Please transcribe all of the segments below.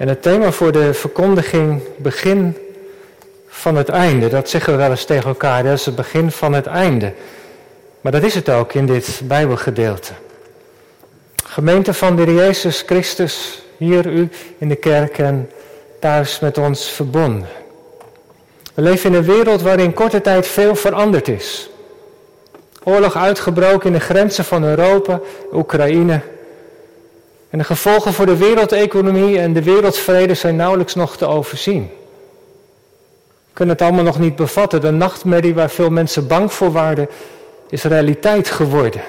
En het thema voor de verkondiging begin van het einde. Dat zeggen we wel eens tegen elkaar. Dat is het begin van het einde. Maar dat is het ook in dit Bijbelgedeelte. Gemeente van de Jezus Christus, hier u in de kerk en thuis met ons verbonden. We leven in een wereld waarin korte tijd veel veranderd is. Oorlog uitgebroken in de grenzen van Europa, Oekraïne. En de gevolgen voor de wereldeconomie en de wereldvrede zijn nauwelijks nog te overzien. We kunnen het allemaal nog niet bevatten. De nachtmerrie waar veel mensen bang voor waren, is realiteit geworden.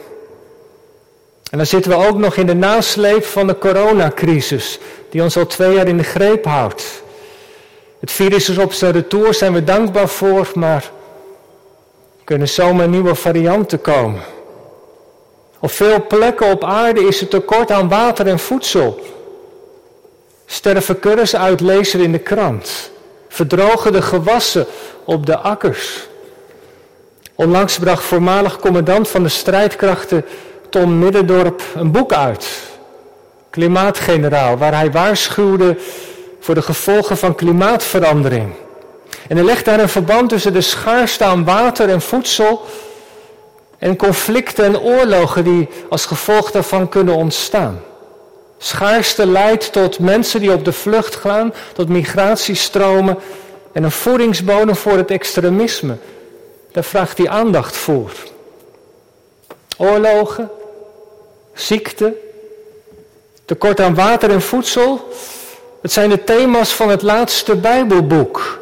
En dan zitten we ook nog in de nasleep van de coronacrisis, die ons al twee jaar in de greep houdt. Het virus is op zijn retour, zijn we dankbaar voor, maar kunnen zomaar nieuwe varianten komen. Op veel plekken op aarde is er tekort aan water en voedsel. Sterven kuddes uit, lezen in de krant. Verdrogen de gewassen op de akkers. Onlangs bracht voormalig commandant van de strijdkrachten Tom Middendorp een boek uit. Klimaatgeneraal, waar hij waarschuwde voor de gevolgen van klimaatverandering. En hij legt daar een verband tussen de schaarste aan water en voedsel en conflicten en oorlogen die als gevolg daarvan kunnen ontstaan. Schaarste leidt tot mensen die op de vlucht gaan, tot migratiestromen en een voedingsbodem voor het extremisme. Daar vraagt hij aandacht voor. Oorlogen, ziekte, tekort aan water en voedsel. Het zijn de thema's van het laatste Bijbelboek.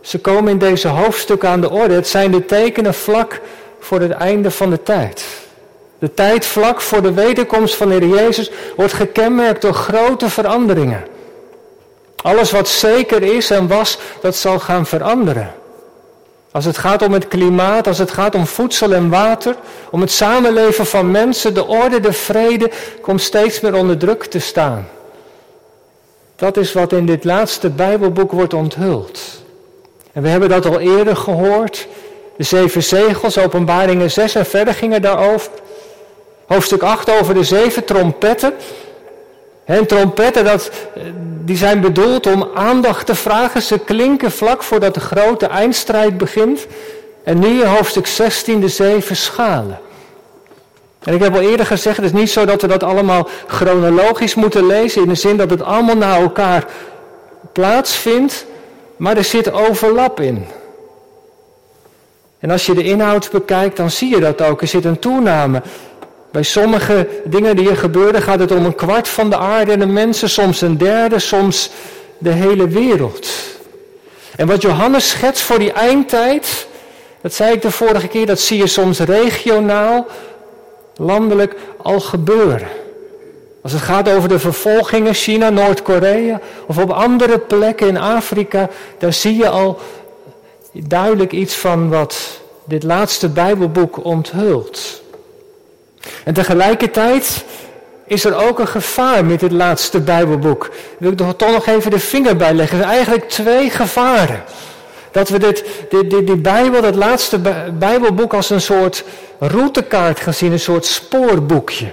Ze komen in deze hoofdstukken aan de orde. Het zijn de tekenen vlak voor het einde van de tijd. De tijd vlak voor de wederkomst van de Heer Jezus wordt gekenmerkt door grote veranderingen. Alles wat zeker is en was, dat zal gaan veranderen. Als het gaat om het klimaat, als het gaat om voedsel en water, om het samenleven van mensen, de orde, de vrede, komt steeds meer onder druk te staan. Dat is wat in dit laatste Bijbelboek wordt onthuld. En we hebben dat al eerder gehoord. De zeven zegels, openbaringen 6 en verder gingen daarover. Hoofdstuk 8 over de zeven trompetten. En trompetten, dat, die zijn bedoeld om aandacht te vragen. Ze klinken vlak voordat de grote eindstrijd begint. En nu in hoofdstuk 16 de zeven schalen. En ik heb al eerder gezegd, het is niet zo dat we dat allemaal chronologisch moeten lezen. In de zin dat het allemaal naar elkaar plaatsvindt. Maar er zit overlap in. En als je de inhoud bekijkt, dan zie je dat ook. Er zit een toename. Bij sommige dingen die er gebeuren gaat het om een kwart van de aarde en de mensen, soms een derde, soms de hele wereld. En wat Johannes schetst voor die eindtijd, dat zei ik de vorige keer, dat zie je soms regionaal, landelijk al gebeuren. Als het gaat over de vervolgingen, China, Noord-Korea of op andere plekken in Afrika, daar zie je al duidelijk iets van wat dit laatste Bijbelboek onthult. En tegelijkertijd is er ook een gevaar met dit laatste Bijbelboek. Wil ik er toch nog even de vinger bij leggen. Er zijn eigenlijk twee gevaren. Dat we dit, dit, dit, die Bijbel, dat laatste Bijbelboek, als een soort routekaart gaan zien, een soort spoorboekje.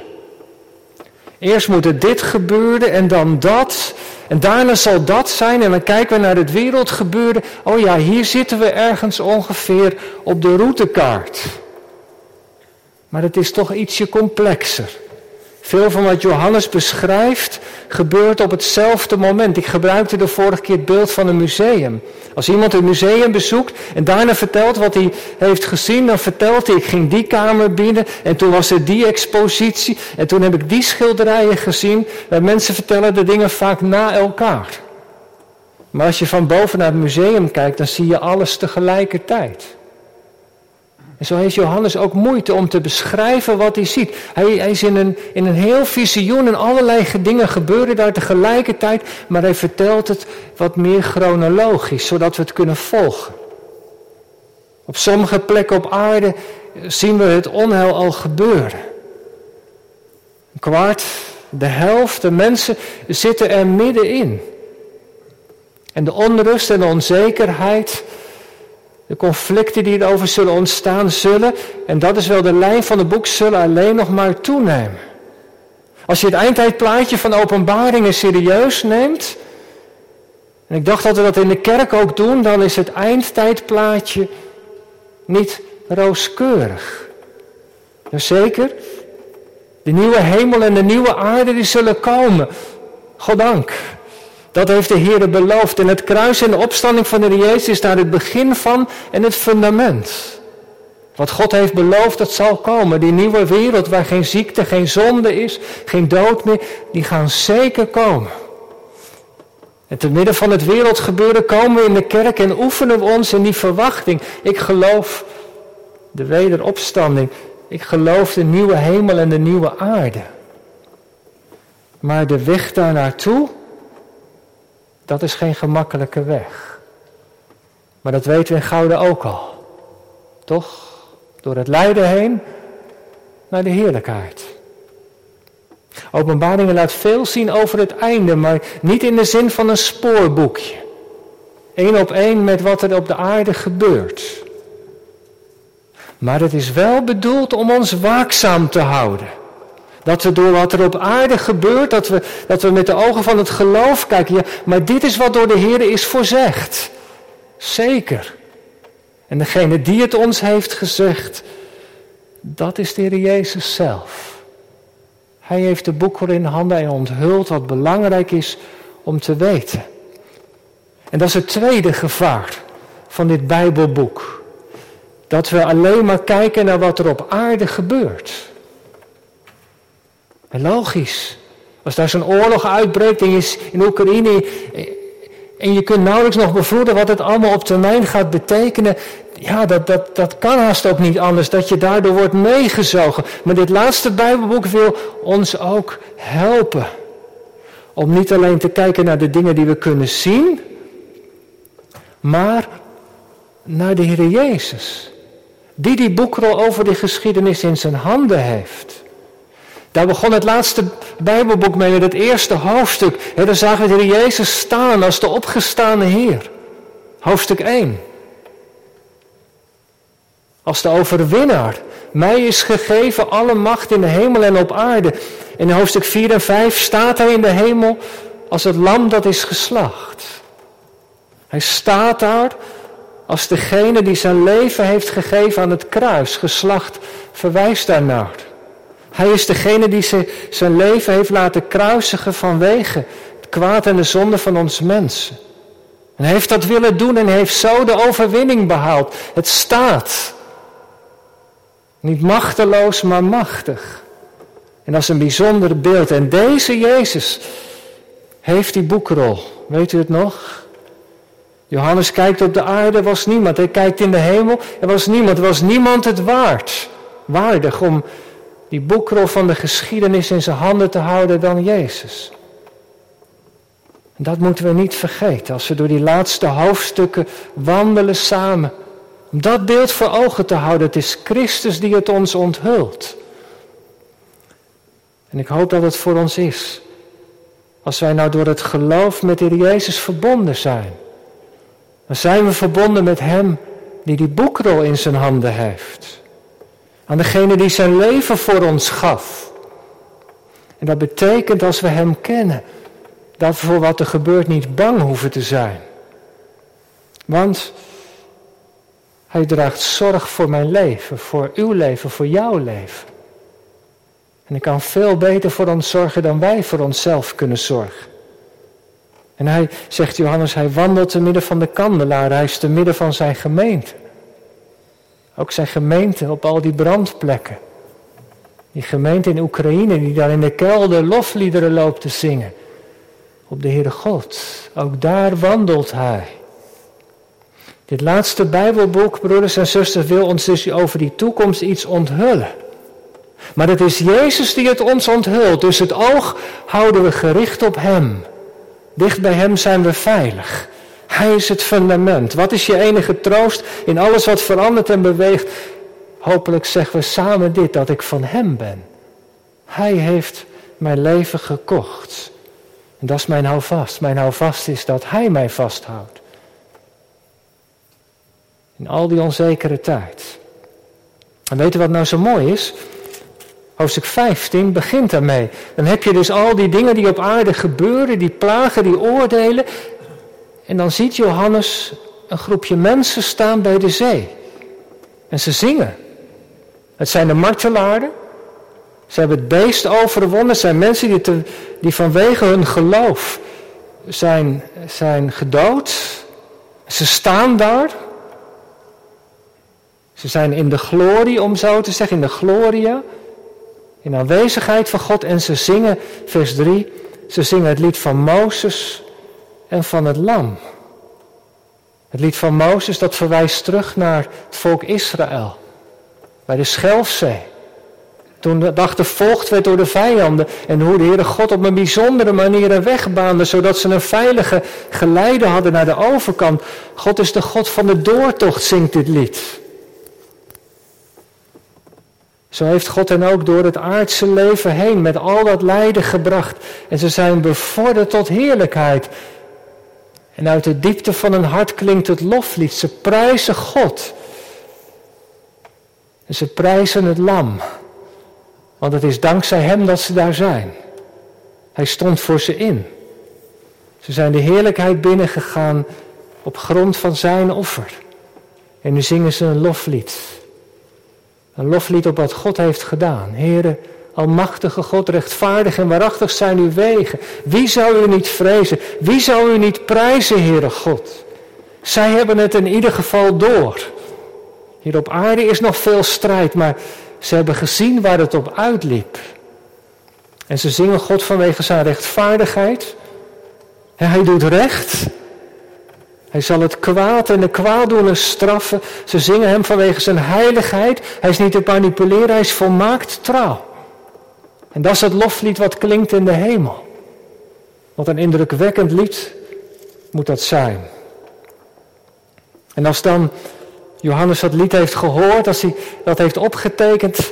Eerst moet er dit gebeuren en dan dat. En daarna zal dat zijn. En dan kijken we naar het wereldgebeuren. Oh ja, hier zitten we ergens ongeveer op de routekaart. Maar het is toch ietsje complexer. Veel van wat Johannes beschrijft gebeurt op hetzelfde moment. Ik gebruikte de vorige keer het beeld van een museum. Als iemand een museum bezoekt en daarna vertelt wat hij heeft gezien, dan vertelt hij, ik ging die kamer binnen en toen was er die expositie en toen heb ik die schilderijen gezien. En mensen vertellen de dingen vaak na elkaar. Maar als je van boven naar het museum kijkt, dan zie je alles tegelijkertijd. En zo heeft Johannes ook moeite om te beschrijven wat hij ziet. Hij, hij is in een, in een heel visioen en allerlei dingen gebeuren daar tegelijkertijd, maar hij vertelt het wat meer chronologisch, zodat we het kunnen volgen. Op sommige plekken op aarde zien we het onheil al gebeuren. Een kwart, de helft, de mensen zitten er middenin. En de onrust en de onzekerheid de conflicten die erover zullen ontstaan, zullen, en dat is wel de lijn van het boek, zullen alleen nog maar toenemen. Als je het eindtijdplaatje van openbaringen serieus neemt, En ik dacht dat we dat in de kerk ook doen, dan is het eindtijdplaatje niet rooskeurig. Jazeker, de nieuwe hemel en de nieuwe aarde die zullen komen. Goddank. Dat heeft de Heer beloofd. En het kruis en de opstanding van de Heer Jezus is daar het begin van en het fundament. Wat God heeft beloofd, dat zal komen. Die nieuwe wereld waar geen ziekte, geen zonde is, geen dood meer, die gaan zeker komen. En te midden van het wereldgebeuren komen we in de kerk en oefenen we ons in die verwachting. Ik geloof de wederopstanding. Ik geloof de nieuwe hemel en de nieuwe aarde. Maar de weg daar naartoe, dat is geen gemakkelijke weg. Maar dat weten we in Gouden ook al. Toch? Door het lijden heen naar de heerlijkheid. Openbaringen laat veel zien over het einde, maar niet in de zin van een spoorboekje. Eén op één met wat er op de aarde gebeurt. Maar het is wel bedoeld om ons waakzaam te houden. Dat we door wat er op aarde gebeurt, dat we, dat we met de ogen van het geloof kijken. Ja, maar dit is wat door de Heer is voorzegd. Zeker. En degene die het ons heeft gezegd, dat is de Heer Jezus zelf. Hij heeft de boekrol in handen en onthult wat belangrijk is om te weten. En dat is het tweede gevaar van dit Bijbelboek. Dat we alleen maar kijken naar wat er op aarde gebeurt. Logisch. Als daar zo'n oorlog uitbreekt in, Oekraïne en je kunt nauwelijks nog bevroeden wat het allemaal op termijn gaat betekenen. Ja, dat, dat, dat kan haast ook niet anders, dat je daardoor wordt meegezogen. Maar dit laatste Bijbelboek wil ons ook helpen. Om niet alleen te kijken naar de dingen die we kunnen zien, maar naar de Heer Jezus. Die die boekrol over de geschiedenis in zijn handen heeft. Daar begon het laatste Bijbelboek mee, met het eerste hoofdstuk. En daar zagen we de Jezus staan als de opgestane Heer. Hoofdstuk 1. Als de overwinnaar. Mij is gegeven alle macht in de hemel en op aarde. In hoofdstuk 4 en 5 staat hij in de hemel als het lam dat is geslacht. Hij staat daar als degene die zijn leven heeft gegeven aan het kruis. Geslacht verwijst daarnaar. Hij is degene die zijn leven heeft laten kruisigen vanwege het kwaad en de zonde van ons mensen. En hij heeft dat willen doen en heeft zo de overwinning behaald. Het staat. Niet machteloos, maar machtig. En dat is een bijzonder beeld. En deze Jezus heeft die boekrol. Weet u het nog? Johannes kijkt op de aarde, was niemand. Hij kijkt in de hemel, er was niemand. Er was niemand het waard, waardig om die boekrol van de geschiedenis in zijn handen te houden dan Jezus. En dat moeten we niet vergeten als we door die laatste hoofdstukken wandelen samen. Om dat beeld voor ogen te houden. Het is Christus die het ons onthult. En ik hoop dat het voor ons is. Als wij nou door het geloof met de Jezus verbonden zijn. Dan zijn we verbonden met Hem die die boekrol in zijn handen heeft. Aan degene die zijn leven voor ons gaf. En dat betekent als we Hem kennen, dat we voor wat er gebeurt niet bang hoeven te zijn. Want Hij draagt zorg voor mijn leven, voor uw leven, voor jouw leven. En ik kan veel beter voor ons zorgen dan wij voor onszelf kunnen zorgen. En hij, zegt Johannes, hij wandelt te midden van de kandelaar, hij is te midden van zijn gemeente. Ook zijn gemeente op al die brandplekken. Die gemeente in Oekraïne die daar in de kelder lofliederen loopt te zingen. Op de Heere God. Ook daar wandelt hij. Dit laatste Bijbelboek, broeders en zusters, wil ons dus over die toekomst iets onthullen. Maar het is Jezus die het ons onthult. Dus het oog houden we gericht op Hem. Dicht bij Hem zijn we veilig. Hij is het fundament. Wat is je enige troost in alles wat verandert en beweegt? Hopelijk zeggen we samen dit, dat ik van Hem ben. Hij heeft mijn leven gekocht. En dat is mijn houvast. Mijn houvast is dat Hij mij vasthoudt. In al die onzekere tijd. En weet u wat nou zo mooi is? Hoofdstuk 15 begint daarmee. Dan heb je dus al die dingen die op aarde gebeuren, die plagen, die oordelen. En dan ziet Johannes een groepje mensen staan bij de zee. En ze zingen. Het zijn de martelaren. Ze hebben het beest overwonnen. Het zijn mensen die, die vanwege hun geloof zijn, zijn gedood. Ze staan daar. Ze zijn in de glorie, om zo te zeggen, in de gloria. In aanwezigheid van God. En ze zingen, vers 3, ze zingen het lied van Mozes en van het lam. Het lied van Mozes dat verwijst terug naar het volk Israël. Bij de Schelfzee. Toen de dag werd door de vijanden. En hoe de Heere God op een bijzondere manier een weg baande. Zodat ze een veilige geleide hadden naar de overkant. God is de God van de doortocht, zingt dit lied. Zo heeft God hen ook door het aardse leven heen met al dat lijden gebracht. En ze zijn bevorderd tot heerlijkheid. En uit de diepte van hun hart klinkt het loflied. Ze prijzen God. En ze prijzen het lam. Want het is dankzij hem dat ze daar zijn. Hij stond voor ze in. Ze zijn de heerlijkheid binnengegaan op grond van zijn offer. En nu zingen ze een loflied. Een loflied op wat God heeft gedaan. Heren, Almachtige God, rechtvaardig en waarachtig zijn uw wegen. Wie zou u niet vrezen? Wie zou u niet prijzen, Heere God? Zij hebben het in ieder geval door. Hier op aarde is nog veel strijd, maar ze hebben gezien waar het op uitliep. En ze zingen God vanwege zijn rechtvaardigheid. En hij doet recht. Hij zal het kwaad en de kwaaddoeners straffen. Ze zingen hem vanwege zijn heiligheid. Hij is niet te manipuleren, hij is volmaakt trouw. En dat is het loflied wat klinkt in de hemel. Wat een indrukwekkend lied moet dat zijn. En als dan Johannes dat lied heeft gehoord, als hij dat heeft opgetekend,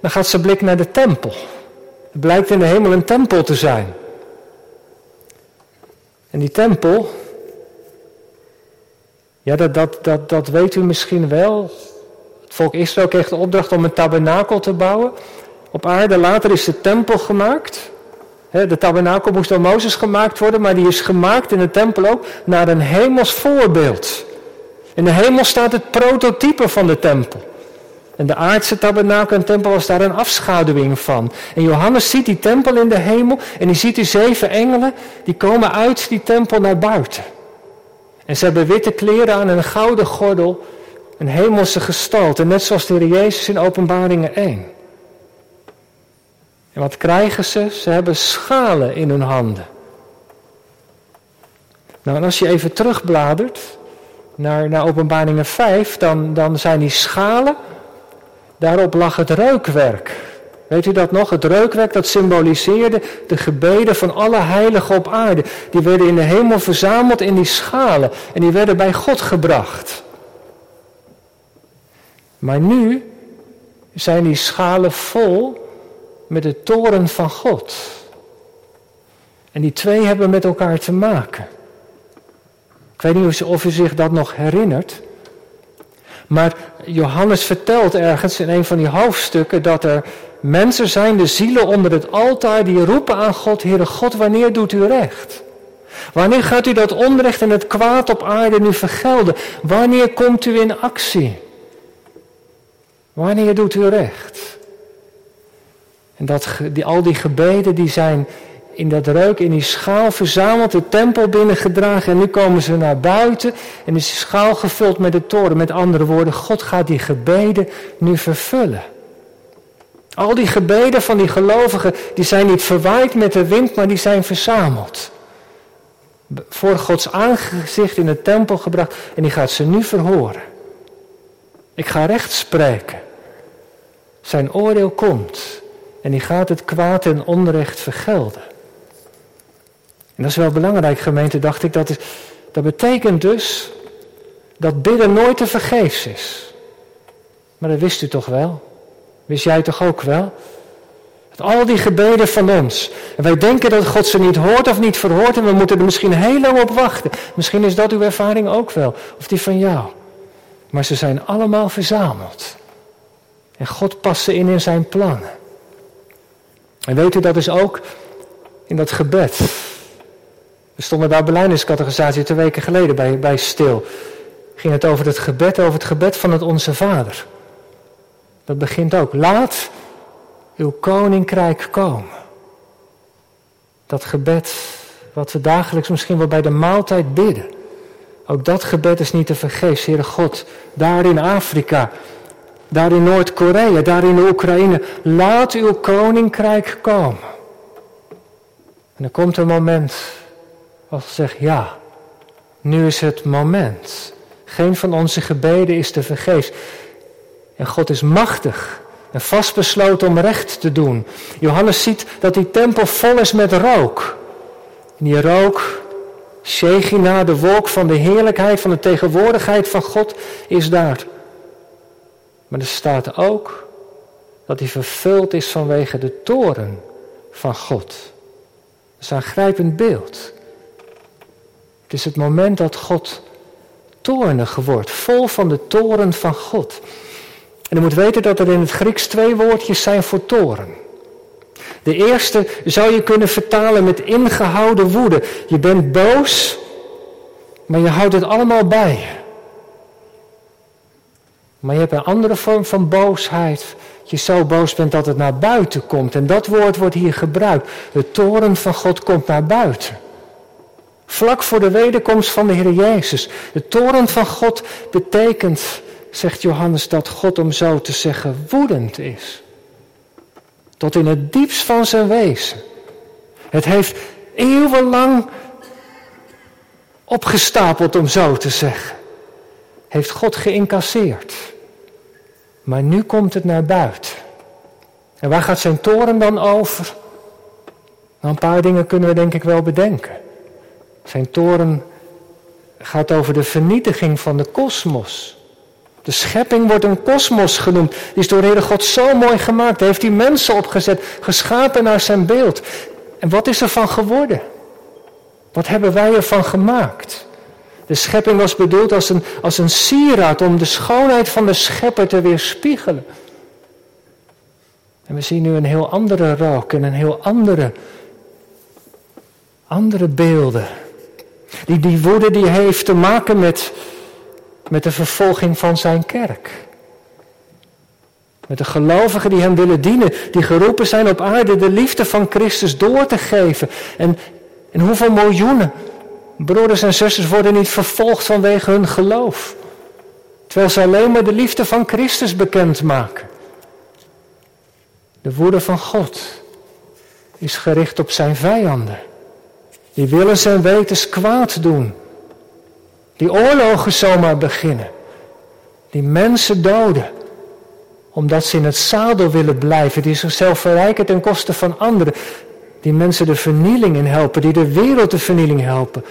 dan gaat zijn blik naar de tempel. Het blijkt in de hemel een tempel te zijn. En die tempel, ja, dat, dat, dat, dat weet u misschien wel. Het volk Israël kreeg de opdracht om een tabernakel te bouwen op aarde. Later is de tempel gemaakt. De tabernakel moest door Mozes gemaakt worden, maar die is gemaakt in de tempel ook naar een hemels voorbeeld. In de hemel staat het prototype van de tempel. En de aardse tabernakel en tempel was daar een afschaduwing van. En Johannes ziet die tempel in de hemel en hij ziet die zeven engelen, die komen uit die tempel naar buiten. En ze hebben witte kleren aan en een gouden gordel, een hemelse gestalte, net zoals de Heer Jezus in openbaringen 1. En wat krijgen ze? Ze hebben schalen in hun handen. Nou, en als je even terugbladert naar, naar Openbaringen 5, dan, dan zijn die schalen, daarop lag het reukwerk. Weet u dat nog? Het reukwerk dat symboliseerde de gebeden van alle heiligen op aarde. Die werden in de hemel verzameld in die schalen en die werden bij God gebracht. Maar nu zijn die schalen vol met de toren van God. En die twee hebben met elkaar te maken. Ik weet niet of u zich dat nog herinnert. Maar Johannes vertelt ergens in een van die hoofdstukken dat er mensen zijn, de zielen onder het altaar, die roepen aan God, Heere God, wanneer doet u recht? Wanneer gaat u dat onrecht en het kwaad op aarde nu vergelden? Wanneer komt u in actie? Wanneer doet u recht? En dat, die, al die gebeden die zijn in dat reuk, in die schaal verzameld, de tempel binnengedragen. En nu komen ze naar buiten en is die schaal gevuld met de toren. Met andere woorden, God gaat die gebeden nu vervullen. Al die gebeden van die gelovigen, die zijn niet verwaaid met de wind, maar die zijn verzameld. Voor Gods aangezicht in de tempel gebracht en die gaat ze nu verhoren. Ik ga recht spreken. Zijn oordeel komt. En die gaat het kwaad en onrecht vergelden. En dat is wel belangrijk, gemeente, dacht ik. Dat, is, dat betekent dus dat bidden nooit te vergeefs is. Maar dat wist u toch wel? Wist jij toch ook wel? Dat al die gebeden van ons. En wij denken dat God ze niet hoort of niet verhoort. En we moeten er misschien heel lang op wachten. Misschien is dat uw ervaring ook wel. Of die van jou. Maar ze zijn allemaal verzameld. En God past ze in in zijn plannen. En weet u, dat is ook in dat gebed. We stonden daar Berlijnerscategorisatie twee weken geleden bij, bij stil. Ging het over het gebed, over het gebed van het Onze Vader. Dat begint ook. Laat uw koninkrijk komen. Dat gebed wat we dagelijks misschien wel bij de maaltijd bidden. Ook dat gebed is niet te vergeefs, Heere God. Daar in Afrika, daar in Noord-Korea, daar in de Oekraïne. Laat uw koninkrijk komen. En er komt een moment als we zeggen, ja, nu is het moment. Geen van onze gebeden is te vergeefs. En God is machtig en vastbesloten om recht te doen. Johannes ziet dat die tempel vol is met rook. En die rook, Shechina, de wolk van de heerlijkheid, van de tegenwoordigheid van God, is daar. Maar er staat ook dat hij vervuld is vanwege de toren van God. Dat is een grijpend beeld. Het is het moment dat God toornig wordt, vol van de toren van God. En u moet weten dat er in het Grieks twee woordjes zijn voor toren. De eerste zou je kunnen vertalen met ingehouden woede. Je bent boos, maar je houdt het allemaal bij je. Maar je hebt een andere vorm van boosheid. Dat je zo boos bent dat het naar buiten komt. En dat woord wordt hier gebruikt. De toren van God komt naar buiten. Vlak voor de wederkomst van de Heer Jezus. De toren van God betekent, zegt Johannes, dat God om zo te zeggen woedend is. Tot in het diepst van zijn wezen. Het heeft eeuwenlang opgestapeld, om zo te zeggen. Heeft God geïncasseerd. Maar nu komt het naar buiten. En waar gaat zijn toren dan over? Nou, een paar dingen kunnen we denk ik wel bedenken. Zijn toren gaat over de vernietiging van de kosmos. De schepping wordt een kosmos genoemd. Is door Heere God zo mooi gemaakt. Hij heeft die mensen opgezet, geschapen naar zijn beeld. En wat is er van geworden? Wat hebben wij ervan gemaakt? De schepping was bedoeld als een, als een sieraad om de schoonheid van de schepper te weerspiegelen. En we zien nu een heel andere rook en een heel andere, andere beelden. Die, die woede die heeft te maken met, met de vervolging van zijn kerk. Met de gelovigen die hem willen dienen, die geroepen zijn op aarde de liefde van Christus door te geven. En, en hoeveel miljoenen broeders en zusters worden niet vervolgd vanwege hun geloof. Terwijl ze alleen maar de liefde van Christus bekendmaken. De woede van God is gericht op zijn vijanden. Die willen zijn wetens kwaad doen. Die oorlogen zomaar beginnen. Die mensen doden. Omdat ze in het zadel willen blijven. Die zichzelf verrijken ten koste van anderen. Die mensen de vernieling in helpen. Die de wereld de vernieling helpen.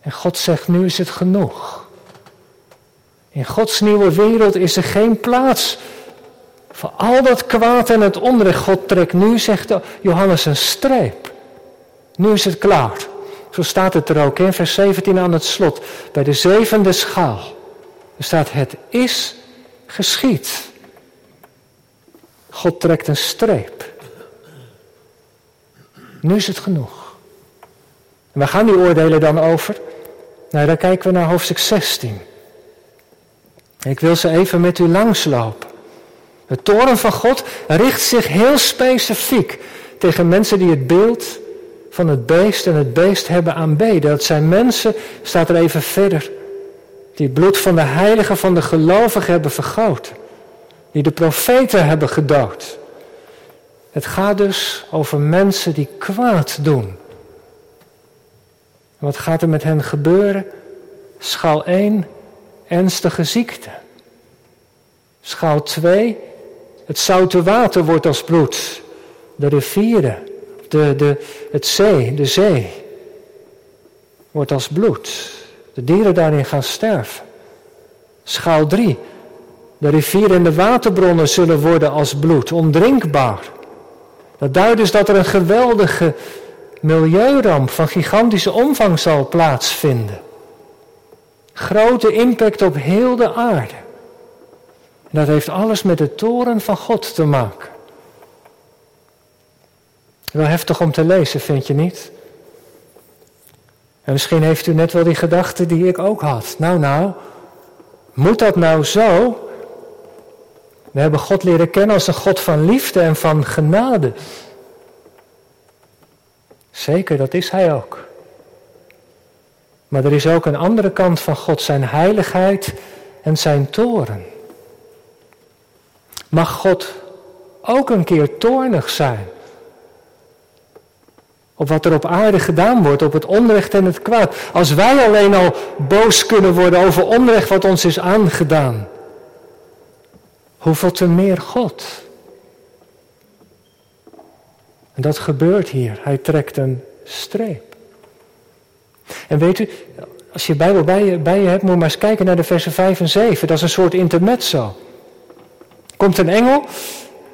En God zegt, nu is het genoeg. In Gods nieuwe wereld is er geen plaats voor al dat kwaad en het onrecht. God trekt nu, zegt Johannes, een streep. Nu is het klaar. Zo staat het er ook in vers 17 aan het slot. Bij de zevende schaal. Er staat, het is geschied. God trekt een streep. Nu is het genoeg. En waar gaan die oordelen dan over? Nou, dan kijken we naar hoofdstuk 16. Ik wil ze even met u langslopen. De toren van God richt zich heel specifiek tegen mensen die het beeld van het beest en het beest hebben aanbeden. Dat zijn mensen, staat er even verder, die het bloed van de heiligen van de gelovigen hebben vergoten. Die de profeten hebben gedood. Het gaat dus over mensen die kwaad doen. wat gaat er met hen gebeuren? Schaal 1, ernstige ziekte. Schaal 2, het zoute water wordt als bloed. De rivieren, de, de, het zee, de zee, wordt als bloed. De dieren daarin gaan sterven. Schaal 3. De rivieren en de waterbronnen zullen worden als bloed, ondrinkbaar. Dat duidt dus dat er een geweldige milieuramp van gigantische omvang zal plaatsvinden. Grote impact op heel de aarde. En dat heeft alles met de toren van God te maken. Wel heftig om te lezen, vind je niet? En misschien heeft u net wel die gedachte die ik ook had. Nou, nou, moet dat nou zo? We hebben God leren kennen als een God van liefde en van genade. Zeker, dat is Hij ook. Maar er is ook een andere kant van God, zijn heiligheid en zijn toren. Mag God ook een keer toornig zijn? Op wat er op aarde gedaan wordt, op het onrecht en het kwaad. Als wij alleen al boos kunnen worden over onrecht wat ons is aangedaan. Hoeveel te meer God? En dat gebeurt hier. Hij trekt een streep. En weet u, als je Bijbel bij je, bij je hebt, moet je maar eens kijken naar de versen 5 en 7. Dat is een soort intermezzo. Komt een engel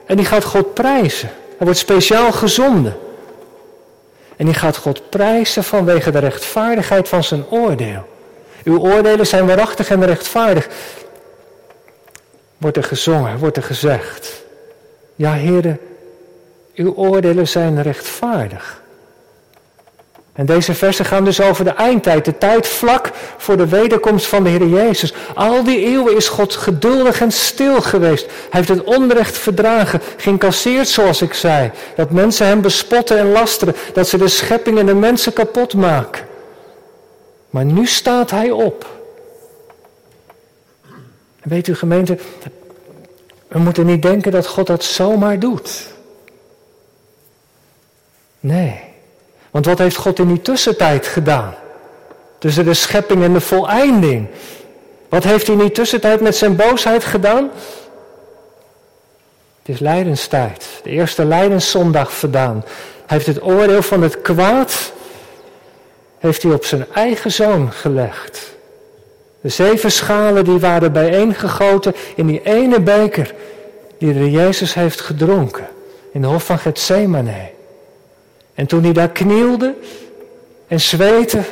en die gaat God prijzen. Hij wordt speciaal gezonden. En die gaat God prijzen vanwege de rechtvaardigheid van zijn oordeel. Uw oordelen zijn waarachtig en rechtvaardig. Wordt er gezongen, wordt er gezegd. Ja, heren, uw oordelen zijn rechtvaardig. En deze versen gaan dus over de eindtijd, de tijd vlak voor de wederkomst van de Heer Jezus. Al die eeuwen is God geduldig en stil geweest. Hij heeft het onrecht verdragen, geïncasseerd zoals ik zei. Dat mensen hem bespotten en lasteren, dat ze de schepping en de mensen kapot maken. Maar nu staat hij op. Weet u gemeente, we moeten niet denken dat God dat zomaar doet. Nee. Want wat heeft God in die tussentijd gedaan? Tussen de schepping en de voleinding. Wat heeft hij in die tussentijd met zijn boosheid gedaan? Het is lijdenstijd. De eerste lijdenszondag verdaan. Hij heeft het oordeel van het kwaad heeft hij op zijn eigen zoon gelegd. De zeven schalen die waren bijeengegoten in die ene beker die de Jezus heeft gedronken in de hof van Gethsemane. En toen hij daar knielde en zweette,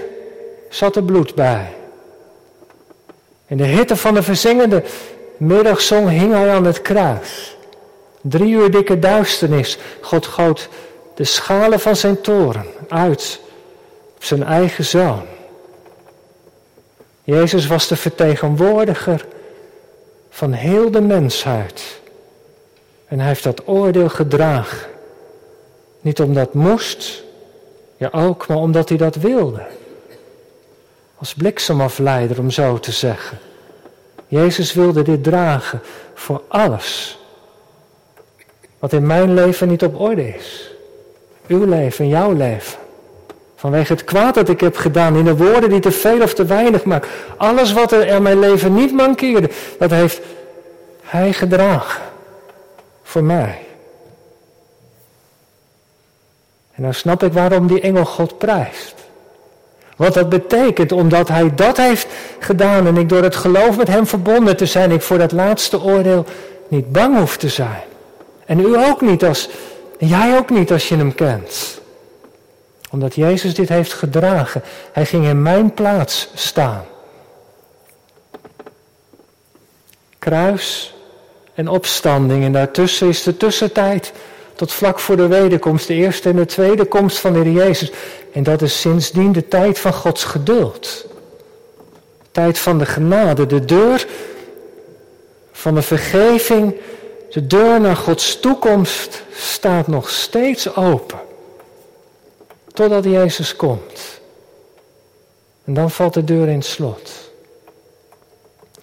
zat er bloed bij. In de hitte van de verzingende middagzong hing hij aan het kruis. Drie uur dikke duisternis. God goot de schalen van zijn toren uit op zijn eigen zoon. Jezus was de vertegenwoordiger van heel de mensheid. En hij heeft dat oordeel gedragen. Niet omdat moest, ja ook, maar omdat hij dat wilde. Als bliksemafleider, om zo te zeggen. Jezus wilde dit dragen voor alles. Wat in mijn leven niet op orde is. Uw leven, jouw leven. Vanwege het kwaad dat ik heb gedaan, in de woorden die te veel of te weinig maken. Alles wat er in mijn leven niet mankeerde, dat heeft Hij gedragen. Voor mij. En dan snap ik waarom die engel God prijst. Wat dat betekent, omdat hij dat heeft gedaan en ik door het geloof met hem verbonden te zijn, ik voor dat laatste oordeel niet bang hoef te zijn. En u ook niet als, en jij ook niet als je hem kent. Omdat Jezus dit heeft gedragen. Hij ging in mijn plaats staan. Kruis en opstanding en daartussen is de tussentijd tot vlak voor de wederkomst, de eerste en de tweede komst van de Heer Jezus. En dat is sindsdien de tijd van Gods geduld. Tijd van de genade, de deur van de vergeving, de deur naar Gods toekomst staat nog steeds open. Totdat Jezus komt. En dan valt de deur in het slot.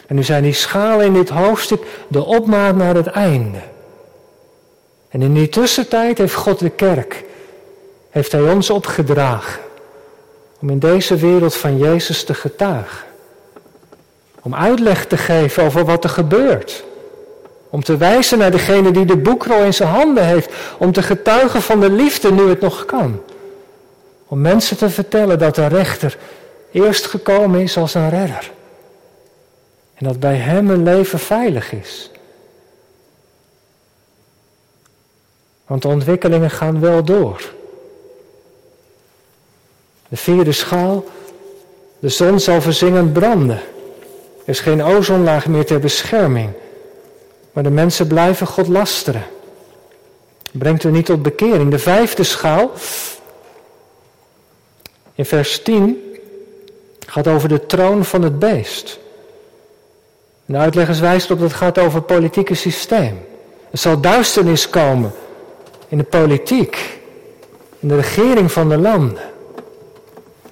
En nu zijn die schalen in dit hoofdstuk de opmaat naar het einde. En in die tussentijd heeft God de kerk, heeft Hij ons opgedragen om in deze wereld van Jezus te getuigen. Om uitleg te geven over wat er gebeurt. Om te wijzen naar degene die de boekrol in zijn handen heeft. Om te getuigen van de liefde nu het nog kan. Om mensen te vertellen dat de rechter eerst gekomen is als een redder. En dat bij hem een leven veilig is. Want de ontwikkelingen gaan wel door. De vierde schaal, de zon zal verzingend branden. Er is geen ozonlaag meer ter bescherming. Maar de mensen blijven God lasteren. Brengt u niet tot bekering. De vijfde schaal, in vers 10, gaat over de troon van het beest. de uitleggers wijst op dat het gaat over het politieke systeem. Er zal duisternis komen in de politiek, in de regering van de landen.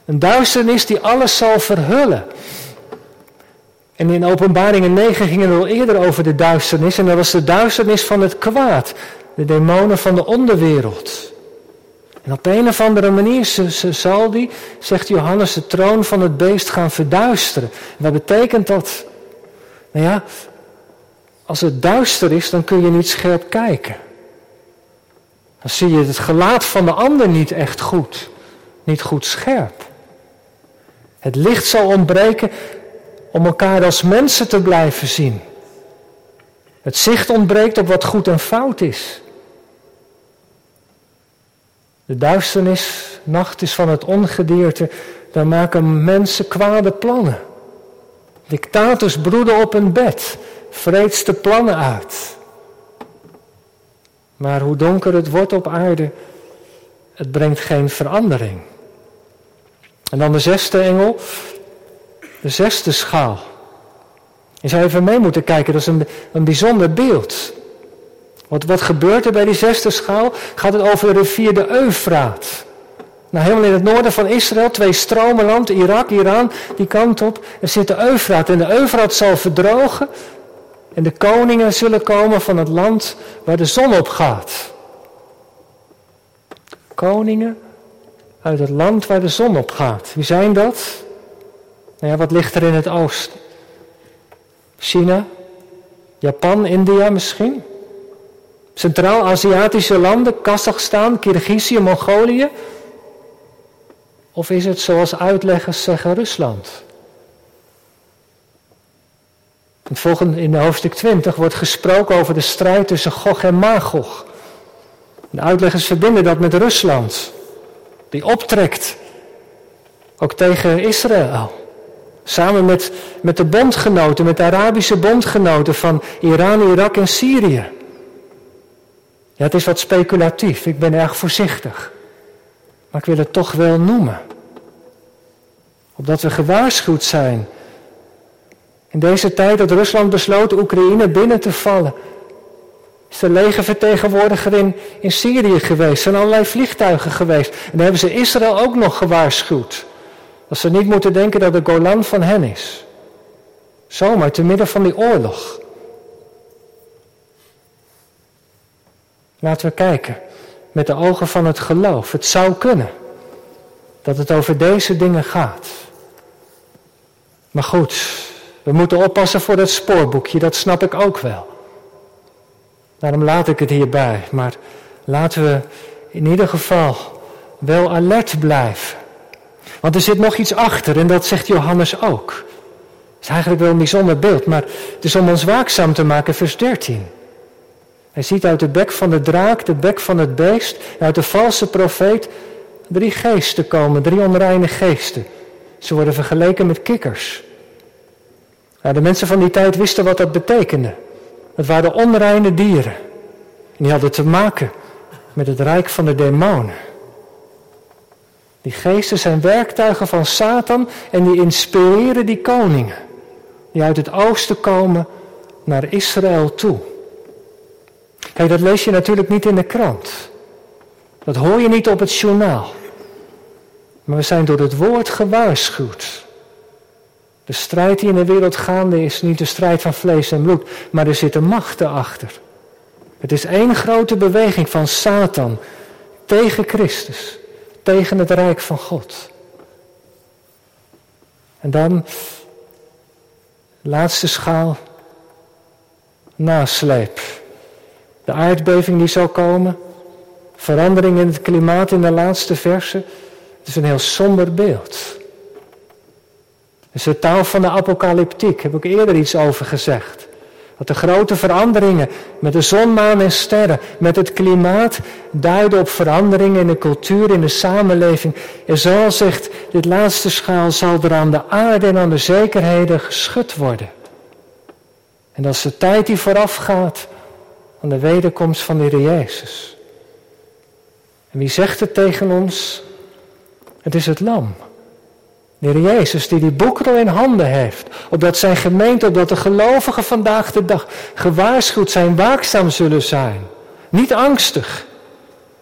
Een duisternis die alles zal verhullen. En in Openbaringen 9 ging het al eerder over de duisternis. En dat was de duisternis van het kwaad. De demonen van de onderwereld. En op een of andere manier zal die, zegt Johannes, de troon van het beest gaan verduisteren. wat betekent dat? Nou ja, als het duister is, dan kun je niet scherp kijken. Dan zie je het gelaat van de ander niet echt goed. Niet goed scherp. Het licht zal ontbreken om elkaar als mensen te blijven zien. Het zicht ontbreekt op wat goed en fout is. De duisternis, nacht is van het ongedierte, daar maken mensen kwade plannen. Dictators broeden op een bed, vreedste plannen uit. Maar hoe donker het wordt op aarde, het brengt geen verandering. En dan de zesde engel, de zesde schaal. Je zou even mee moeten kijken, dat is een, een bijzonder beeld. Wat, gebeurt er bij die zesde schaal? Gaat het over de rivier de Eufraat. Nou, helemaal in het noorden van Israël, twee stromen land, Irak, Iran, die kant op. Er zit de Eufraat en de Eufraat zal verdrogen. En de koningen zullen komen van het land waar de zon op gaat. Koningen uit het land waar de zon op gaat. Wie zijn dat? Nou ja, wat ligt er in het oosten? China, Japan, India misschien? Centraal-Aziatische landen, Kazachstan, Kirgizië, Mongolië? Of is het zoals uitleggers zeggen Rusland? Het volgende, in hoofdstuk 20 wordt gesproken over de strijd tussen Gog en Magog. De uitleggers verbinden dat met Rusland, die optrekt, ook tegen Israël. Samen met, met de bondgenoten, met de Arabische bondgenoten van Iran, Irak en Syrië. Ja, het is wat speculatief, ik ben erg voorzichtig. Maar ik wil het toch wel noemen. Opdat we gewaarschuwd zijn. In deze tijd dat Rusland besloot Oekraïne binnen te vallen. Is de legervertegenwoordiger in, in Syrië geweest. Zijn allerlei vliegtuigen geweest. En dan hebben ze Israël ook nog gewaarschuwd. Dat ze niet moeten denken dat de Golan van hen is. Zomaar te midden van die oorlog. Laten we kijken met de ogen van het geloof. Het zou kunnen dat het over deze dingen gaat. Maar goed, we moeten oppassen voor dat spoorboekje, dat snap ik ook wel. Daarom laat ik het hierbij. Maar laten we in ieder geval wel alert blijven. Want er zit nog iets achter en dat zegt Johannes ook. Het is eigenlijk wel een bijzonder beeld, maar het is om ons waakzaam te maken, vers 13. Hij ziet uit de bek van de draak, de bek van het beest, uit de valse profeet, drie geesten komen, drie onreine geesten. Ze worden vergeleken met kikkers. De mensen van die tijd wisten wat dat betekende. Het waren onreine dieren. En die hadden te maken met het rijk van de demonen. Die geesten zijn werktuigen van Satan en die inspireren die koningen. Die uit het oosten komen naar Israël toe. Kijk, dat lees je natuurlijk niet in de krant. Dat hoor je niet op het journaal. Maar we zijn door het woord gewaarschuwd. De strijd die in de wereld gaande is niet de strijd van vlees en bloed, maar er zitten machten achter. Het is één grote beweging van Satan tegen Christus, tegen het rijk van God. En dan, laatste schaal, nasleep. De aardbeving die zal komen, verandering in het klimaat in de laatste verse. Het is een heel somber beeld. Het is de taal van de apocalyptiek, heb ik eerder iets over gezegd. Dat de grote veranderingen met de zon, maan en sterren, met het klimaat, duiden op veranderingen in de cultuur, in de samenleving. En zo zegt dit laatste schaal, zal er aan de aarde en aan de zekerheden geschud worden. En dat is de tijd die voorafgaat de wederkomst van de Heer Jezus. En wie zegt het tegen ons? Het is het lam. De Heer Jezus die die boekrol in handen heeft. Opdat zijn gemeente, opdat de gelovigen vandaag de dag gewaarschuwd zijn, waakzaam zullen zijn. Niet angstig.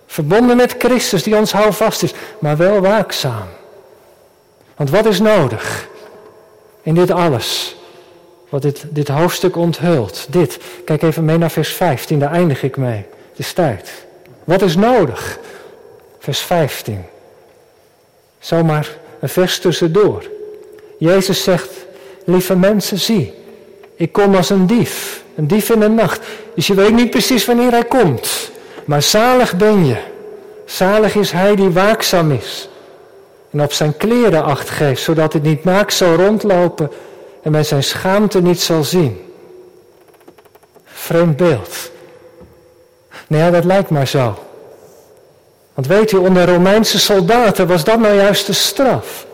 Verbonden met Christus die ons houvast is, maar wel waakzaam. Want wat is nodig in dit alles? Wat dit, dit hoofdstuk onthult. Dit. Kijk even mee naar vers 15, daar eindig ik mee. Het is tijd. Wat is nodig? Vers 15. Zomaar een vers tussendoor. Jezus zegt, lieve mensen, zie, ik kom als een dief. Een dief in de nacht. Dus je weet niet precies wanneer hij komt. Maar zalig ben je. Zalig is hij die waakzaam is. En op zijn kleren acht geeft, zodat het niet naakt zal rondlopen en men zijn schaamte niet zal zien. Vreemd beeld. Nee, ja, dat lijkt maar zo. Want weet u, onder Romeinse soldaten was dat nou juist de straf.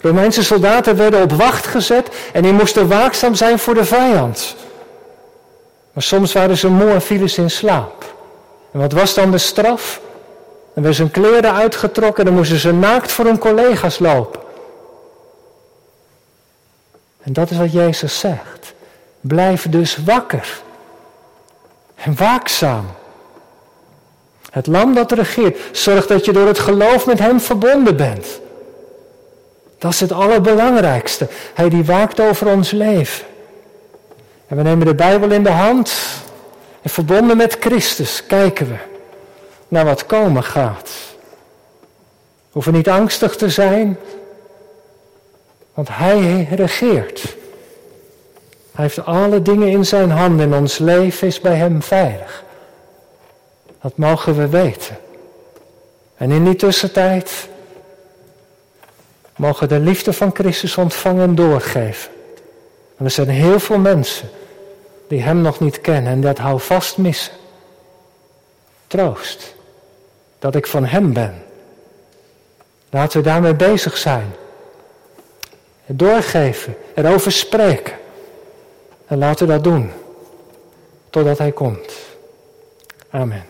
Romeinse soldaten werden op wacht gezet en die moesten waakzaam zijn voor de vijand. Maar soms waren ze moe en vielen ze in slaap. En wat was dan de straf? Dan werden zijn kleren uitgetrokken en dan moesten ze naakt voor hun collega's lopen. En dat is wat Jezus zegt. Blijf dus wakker. En waakzaam. Het lam dat regeert, zorgt dat je door het geloof met hem verbonden bent. Dat is het allerbelangrijkste. Hij die waakt over ons leven. En we nemen de Bijbel in de hand en verbonden met Christus kijken we naar wat komen gaat. We hoeven niet angstig te zijn, want Hij regeert. Hij heeft alle dingen in zijn handen en ons leven is bij Hem veilig. Dat mogen we weten. En in die tussentijd mogen de liefde van Christus ontvangen en doorgeven. En er zijn heel veel mensen die Hem nog niet kennen en dat hou vast missen. Troost dat ik van Hem ben. Laten we daarmee bezig zijn. Het doorgeven, erover spreken. En laten we dat doen totdat Hij komt. Amen.